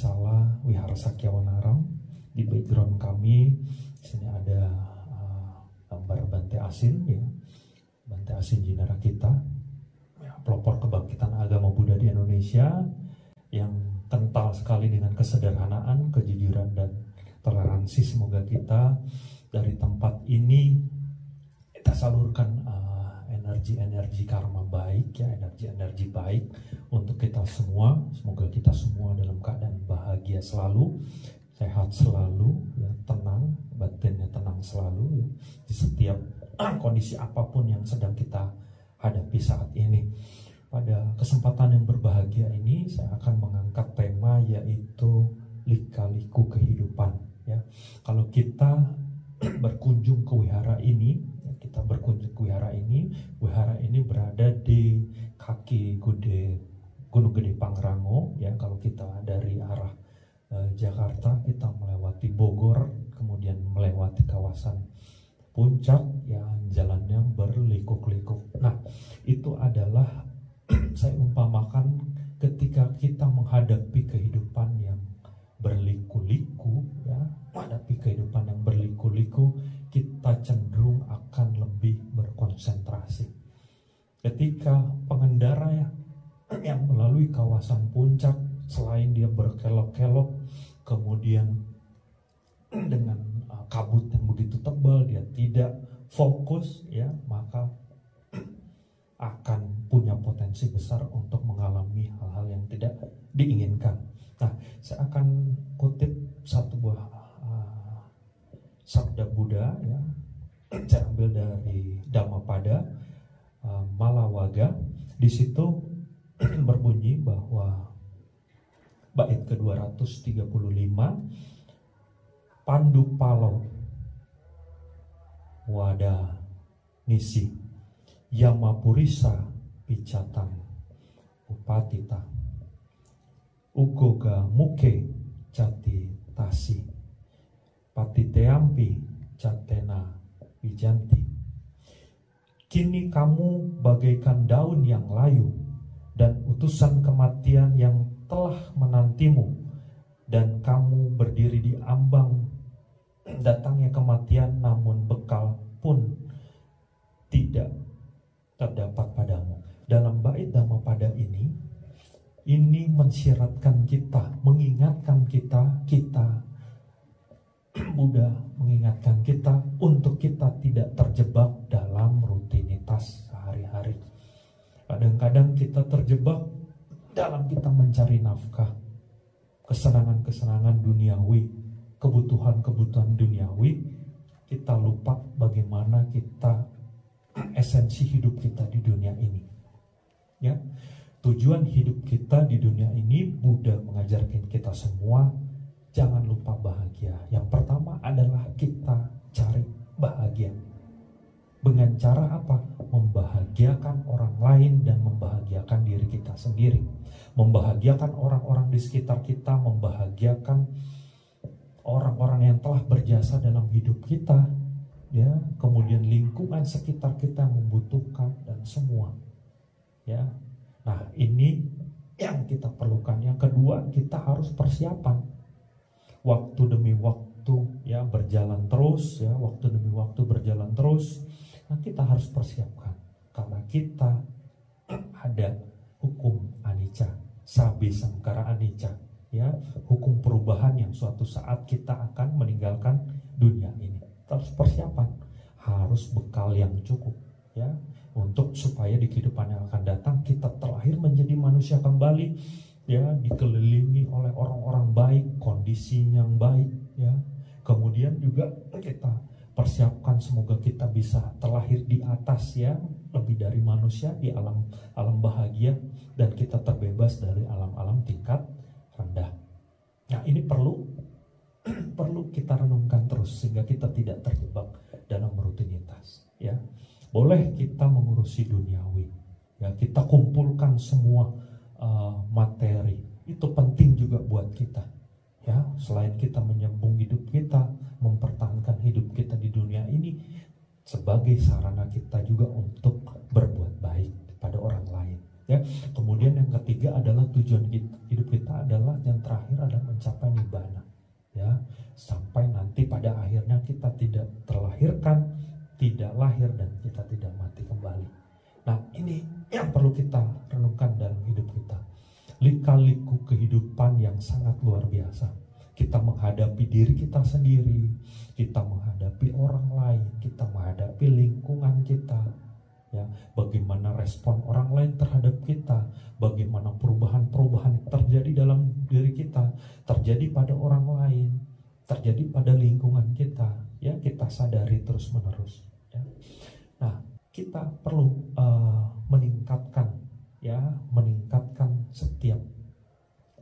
Sala Wihara Sakyawanaram di background kami sini ada uh, gambar Bante Asin ya. Bante Asin Jinara kita ya, pelopor kebangkitan agama Buddha di Indonesia yang kental sekali dengan kesederhanaan, kejujuran dan toleransi. Semoga kita dari tempat ini kita salurkan energi-energi karma baik ya, energi-energi baik untuk kita semua. Semoga kita semua dalam keadaan bahagia selalu, sehat selalu, ya, tenang, batinnya tenang selalu ya, di setiap kondisi apa pun yang sedang kita hadapi saat ini. Pada kesempatan yang berbahagia ini saya akan mengangkat tema yaitu lika-liku kehidupan ya. Kalau kita berkunjung ke wihara ini, kita berkunjung ke wihara ini, wihara ini berada di kaki Gede Gunung Gede Pangrango ya. Kalau kita dari arah eh, Jakarta kita melewati Bogor, kemudian melewati kawasan puncak ya jalannya berlikuk-likuk. Nah, itu adalah saya umpamakan tidak diinginkan. Nah, saya akan kutip satu buah uh, sabda Buddha ya. Saya ambil dari Dhammapada uh, Malawaga. Di situ berbunyi bahwa bait ke-235 Pandu Palo Wada Nisi Yamapurisa Picatang Upatita Ugoga Muke Jati Tasi Patiteampi Jatena Wijanti Kini kamu bagaikan daun yang layu dan utusan kematian yang telah menantimu dan kamu berdiri di ambang datangnya kematian namun bekal pun tidak terdapat padamu. Dalam bait pada ini, ini mensyaratkan kita, mengingatkan kita, kita Buddha mengingatkan kita untuk kita tidak terjebak dalam rutinitas sehari-hari. Kadang-kadang kita terjebak dalam kita mencari nafkah, kesenangan-kesenangan duniawi, kebutuhan-kebutuhan duniawi, kita lupa bagaimana kita esensi hidup kita di dunia ini. Ya, tujuan hidup kita di dunia ini Buddha mengajarkan kita semua jangan lupa bahagia. Yang pertama adalah kita cari bahagia. Dengan cara apa? Membahagiakan orang lain dan membahagiakan diri kita sendiri. Membahagiakan orang-orang di sekitar kita, membahagiakan orang-orang yang telah berjasa dalam hidup kita, ya kemudian lingkungan sekitar kita membutuhkan dan semua ya nah ini yang kita perlukan. Yang kedua kita harus persiapan. Waktu demi waktu ya berjalan terus ya waktu demi waktu berjalan terus. Nah kita harus persiapkan. Karena kita ada hukum anicca sabi sangkara anicca ya hukum perubahan yang suatu saat kita akan meninggalkan dunia ini. Harus persiapan, harus bekal yang cukup ya untuk supaya di kehidupan yang akan datang kita terlahir menjadi manusia kembali ya dikelilingi oleh orang-orang baik, kondisi yang baik ya. Kemudian juga kita persiapkan semoga kita bisa terlahir di atas ya lebih dari manusia di alam alam kursi duniawi. Ya, kita kumpulkan semua uh, materi. Itu penting juga buat kita. Ya, selain kita menyambung hidup kita, mempertahankan hidup kita di dunia ini sebagai sarana kita juga untuk berbuat baik pada orang lain. Ya, kemudian yang ketiga adalah tujuan hidup kita adalah yang terakhir adalah mencapai nirvana. Ya, sampai nanti pada akhirnya kita tidak tidak lahir dan kita tidak mati kembali. Nah ini yang perlu kita renungkan dalam hidup kita. Lika-liku kehidupan yang sangat luar biasa. Kita menghadapi diri kita sendiri kita menghadapi orang lain kita menghadapi lingkungan kita ya. Bagaimana respon orang lain terhadap kita bagaimana perubahan-perubahan terjadi dalam diri kita terjadi pada orang lain terjadi pada lingkungan kita ya. Kita sadari terus menerus. Nah kita perlu uh, meningkatkan ya meningkatkan setiap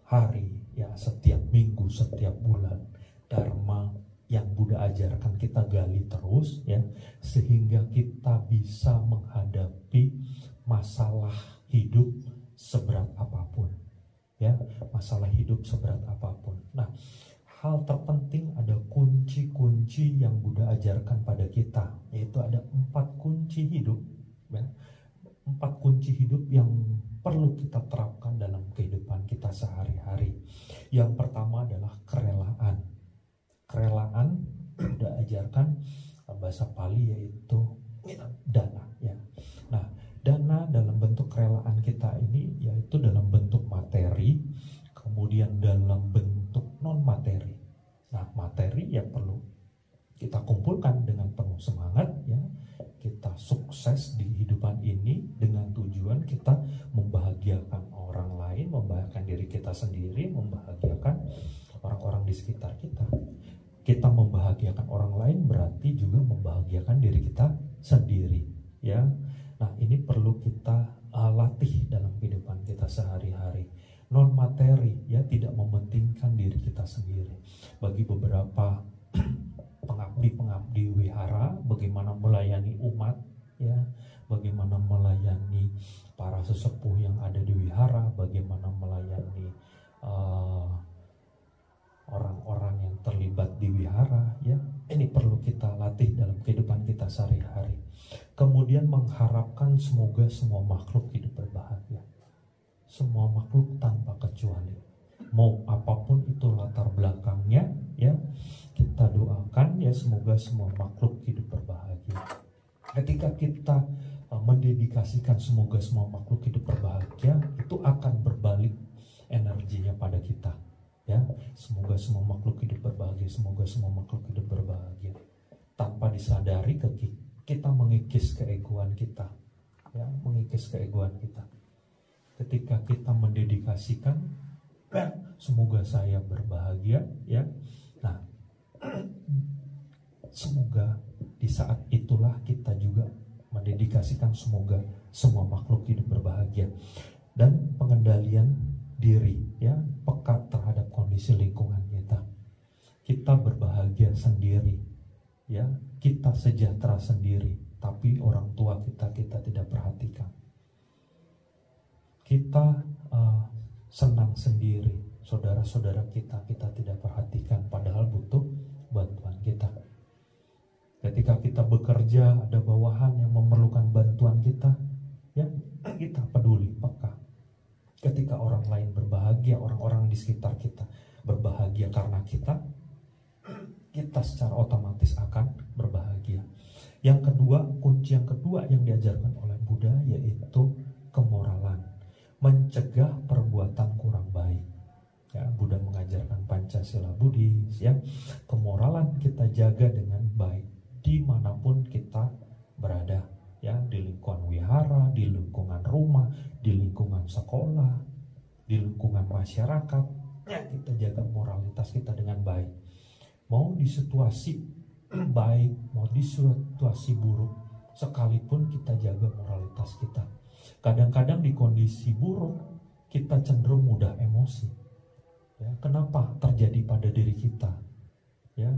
hari ya setiap minggu setiap bulan. Dharma yang Buddha ajarkan kita gali terus ya sehingga kita bisa menghadapi masalah hidup seberat apa pun ya masalah hidup seberat apa pun. Nah hal terpenting ada kunci-kunci yang Buddha ajarkan pada kita yaitu ada kunci hidup sukses di hidupan ini dengan tujuan kita membahagiakan orang lain, membahagiakan diri kita sendiri, membahagiakan orang-orang di sekitar kita. Kita membahagiakan orang lain berarti juga membahagiakan diri kita sendiri ya. Nah ini perlu kita uh, latih dalam kehidupan kita sehari-hari. Non materi ya tidak mementingkan diri kita sendiri. Bagi beberapa pengabdi-pengabdi wihara bagaimana melayani umat ya. Bagaimana melayani para sesepuh yang ada di wihara bagaimana melayani uh, orang-orang yang terlibat di wihara ya. Ini perlu kita latih dalam kehidupan kita sehari-hari. Kemudian mengharapkan semoga semua makhluk hidup berbahagia. Semua makhluk tanpa kecuali. Mau apa pun itu latar belakangnya ya kita doakan ya semoga semua makhluk hidup berbahagia ketika kita uh, mendedikasikan semoga semua makhluk hidup berbahagia itu akan berbalik energinya pada kita ya. Semoga semua makhluk hidup berbahagia semoga semua makhluk hidup berbahagia. Tanpa disadari kita mengikis keegoan kita ya mengikis keegoan kita. Ketika kita mendedikasikan semoga saya berbahagia ya. Nah semoga di saat itulah kita juga mendedikasikan semoga semua makhluk hidup berbahagia. Dan pengendalian diri ya peka terhadap kondisi lingkungan kita. Kita berbahagia sendiri ya kita sejahtera sendiri tapi orang tua kita kita tidak perhatikan. Kita uh, senang sendiri saudara-saudara kita kita tidak perhatikan padahal butuh bantuan kita ketika kita bekerja ada bawahan yang memerlukan bantuan kita ya kita peduli peka Ketika orang lain berbahagia, orang-orang di sekitar kita berbahagia karena kita, kita secara otomatis akan berbahagia. Yang kedua, kunci yang kedua yang diajarkan oleh Buddha yaitu kemoralan, mencegah perbuatan kurang baik. Ya, Buddha mengajarkan Pancasila Buddhis ya. Kemoralan kita jaga dengan baik di mana pun kita berada ya di lingkungan wihara, di lingkungan rumah, di lingkungan sekolah, di lingkungan masyarakat, ya kita jaga moralitas kita dengan baik. Mau di situasi baik, mau di situasi buruk, sekalipun kita jaga moralitas kita. Kadang-kadang di kondisi buruk kita cenderung mudah emosi. Ya, kenapa terjadi pada diri kita? Ya,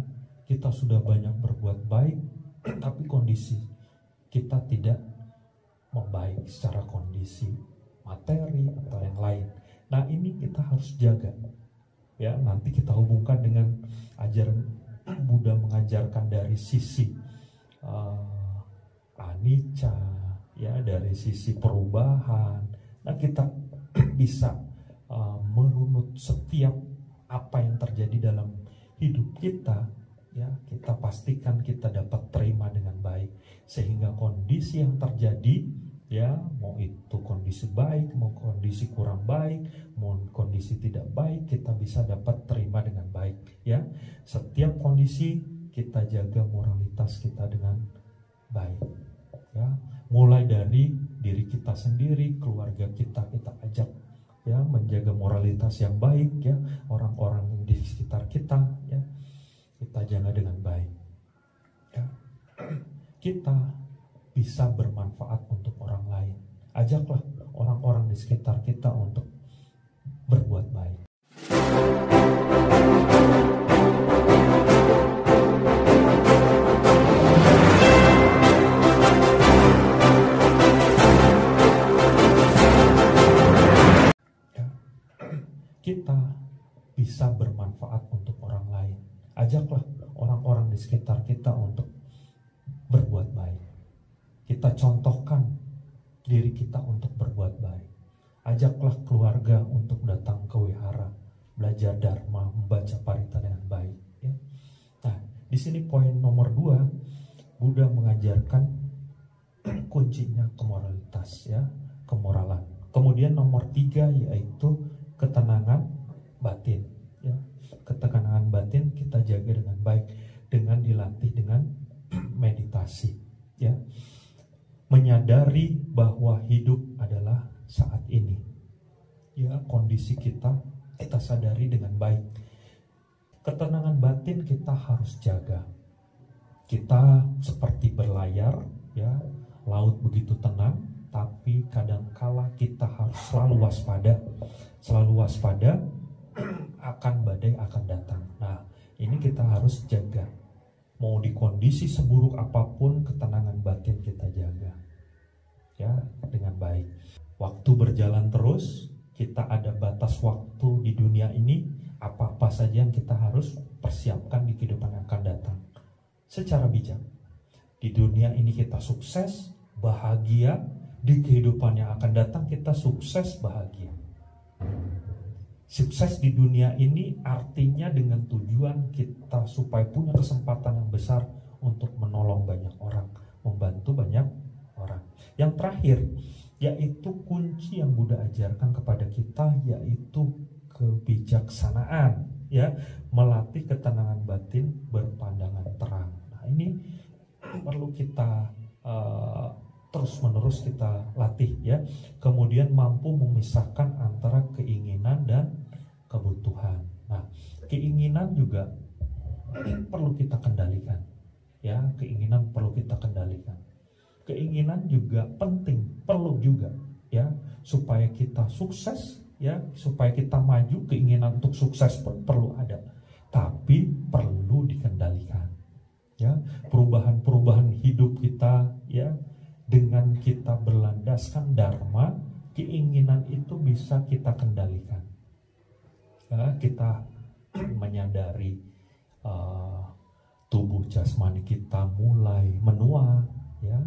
kita sudah banyak berbuat baik, tapi kondisi kita tidak membaik secara kondisi materi atau yang lain. Nah ini kita harus jaga. Ya nanti kita hubungkan dengan ajaran Buddha mengajarkan dari sisi uh, anicca, ya dari sisi perubahan. Nah kita bisa uh, merunut setiap apa yang terjadi dalam hidup kita, ya kita pastikan kita dapat terima dengan baik. Sehingga kondisi yang terjadi ya mau itu kondisi baik mau kondisi kurang baik mau kondisi tidak baik kita bisa dapat terima dengan baik ya. Setiap kondisi kita jaga moralitas kita dengan baik ya. Mulai dari diri kita sendiri keluarga kita kita ajak ya menjaga moralitas yang baik ya. Orang-orang di sekitar kita ya kita jaga dengan baik ya kita bisa bermanfaat untuk orang lain. Ajaklah orang-orang di sekitar kita untuk berbuat baik. Ya. Kita bisa bermanfaat untuk orang lain. Ajaklah orang-orang di sekitar kita untuk berbuat baik. Kita contohkan diri kita untuk berbuat baik. Ajaklah keluarga untuk datang ke wihara, belajar dharma, membaca parita dengan baik. Ya. Nah, di sini poin nomor dua, Buddha mengajarkan kuncinya kemoralitas, ya, kemoralan. Kemudian nomor tiga yaitu ketenangan batin, ya, ketenangan batin kita jaga dengan baik dengan dilatih dengan meditasi, ya menyadari bahwa hidup adalah saat ini. Ya, kondisi kita kita sadari dengan baik. Ketenangan batin kita harus jaga. Kita seperti berlayar, ya, laut begitu tenang, tapi kadangkala kita harus selalu waspada. Selalu waspada akan badai akan datang. Nah, ini kita harus jaga mau di kondisi seburuk apa pun ketenangan batin kita jaga ya dengan baik. Waktu berjalan terus kita ada batas waktu di dunia ini apa-apa saja yang kita harus persiapkan di kehidupan yang akan datang. Secara bijak di dunia ini kita sukses bahagia di kehidupan yang akan datang kita sukses bahagia. Sukses di dunia ini artinya dengan tujuan kita supaya punya kesempatan yang besar untuk menolong banyak orang, membantu banyak orang. Yang terakhir, yaitu kunci yang Buddha ajarkan kepada kita yaitu kebijaksanaan, ya, melatih ketenangan batin berpandangan terang. Nah, ini perlu kita uh, terus menerus kita latih ya. Kemudian mampu memisahkan antara keinginan dan kebutuhan. Nah keinginan juga perlu kita kendalikan ya. Keinginan perlu kita kendalikan keinginan juga penting perlu juga ya supaya kita sukses ya supaya kita maju keinginan untuk sukses pun perlu ada. Tapi perlu dikendalikan ya. Perubahan-perubahan hidup kita ya dengan kita berlandaskan dharma, keinginan itu bisa kita kendalikan. Ya, kita menyadari uh, tubuh jasmani kita mulai menua, ya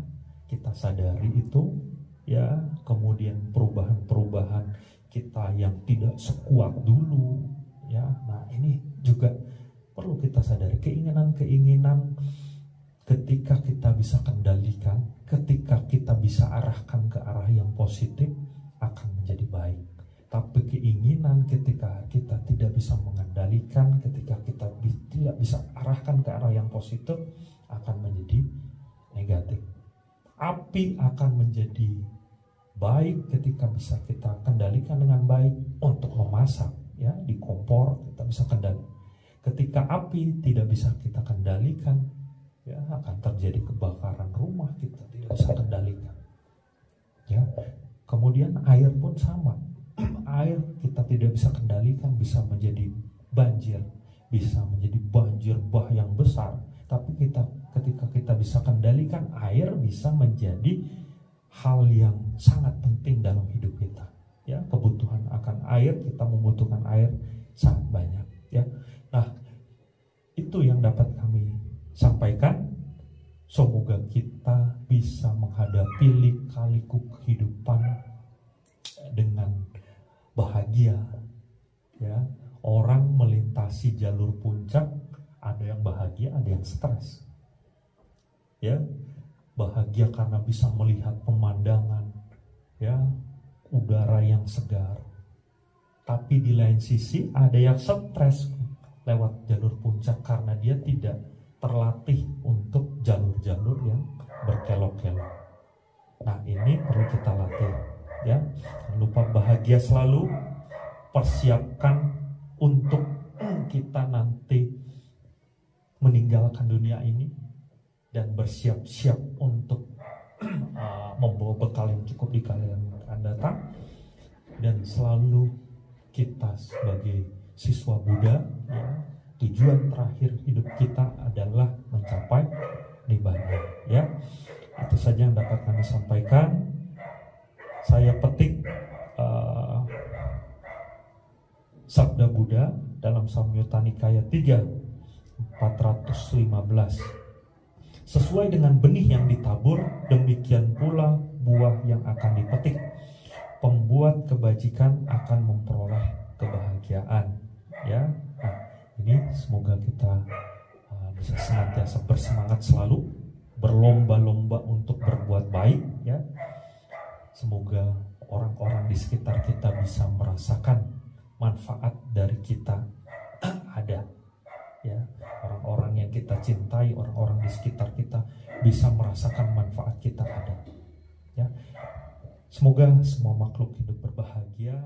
kita sadari itu, ya kemudian perubahan-perubahan kita yang tidak sekuat dulu, ya. Nah ini juga perlu kita sadari keinginan-keinginan ketika kita bisa kendalikan, ketika kita bisa arahkan ke arah yang positif, akan menjadi baik. Tapi keinginan ketika kita tidak bisa mengendalikan, ketika kita tidak bisa arahkan ke arah yang positif, akan menjadi negatif. Api akan menjadi baik ketika bisa kita kendalikan dengan baik untuk memasak ya di kompor kita bisa kendali. Ketika api tidak bisa kita kendalikan, ya akan terjadi kebakaran rumah kita tidak bisa kendalikan ya. Kemudian air pun sama. Air kita tidak bisa kendalikan bisa menjadi banjir bisa menjadi banjir bah yang besar. Tapi kita ketika kita bisa kendalikan air bisa menjadi hal yang sangat penting dalam hidup kita ya kebutuhan akan air kita membutuhkan air sangat banyak ya nah itu yang dapat kami sampaikan Semoga kita bisa menghadapi lika-liku kehidupan dengan bahagia. Ya, orang melintasi jalur puncak, ada yang bahagia, ada yang stres. Ya, bahagia karena bisa melihat pemandangan, ya, udara yang segar. Tapi di lain sisi ada yang stres lewat jalur puncak karena dia tidak terlatih untuk jalur-jalur yang berkelok-kelok. Nah ini perlu kita latih ya. Jangan lupa bahagia selalu. Persiapkan untuk kita nanti meninggalkan dunia ini dan bersiap-siap untuk uh, membawa bekal yang cukup di kalian akan datang. Dan selalu kita sebagai siswa Buddha ya, tujuan terakhir hidup kita adalah mencapai nibbana ya. Itu saja yang dapat kami sampaikan. Saya petik uh, sabda Buddha dalam Samyutta Nikaya 3 415 sesuai dengan benih yang ditabur demikian pula buah yang akan dipetik. Pembuat kebajikan akan memperoleh kebahagiaan. Ya nah, ini semoga kita uh, bisa senantiasa bersemangat selalu berlomba-lomba untuk berbuat baik ya. Semoga orang-orang di sekitar kita bisa merasakan manfaat dari kita ada kita cintai orang-orang di sekitar kita bisa merasakan manfaat kita ada. Ya. Semoga semua makhluk hidup berbahagia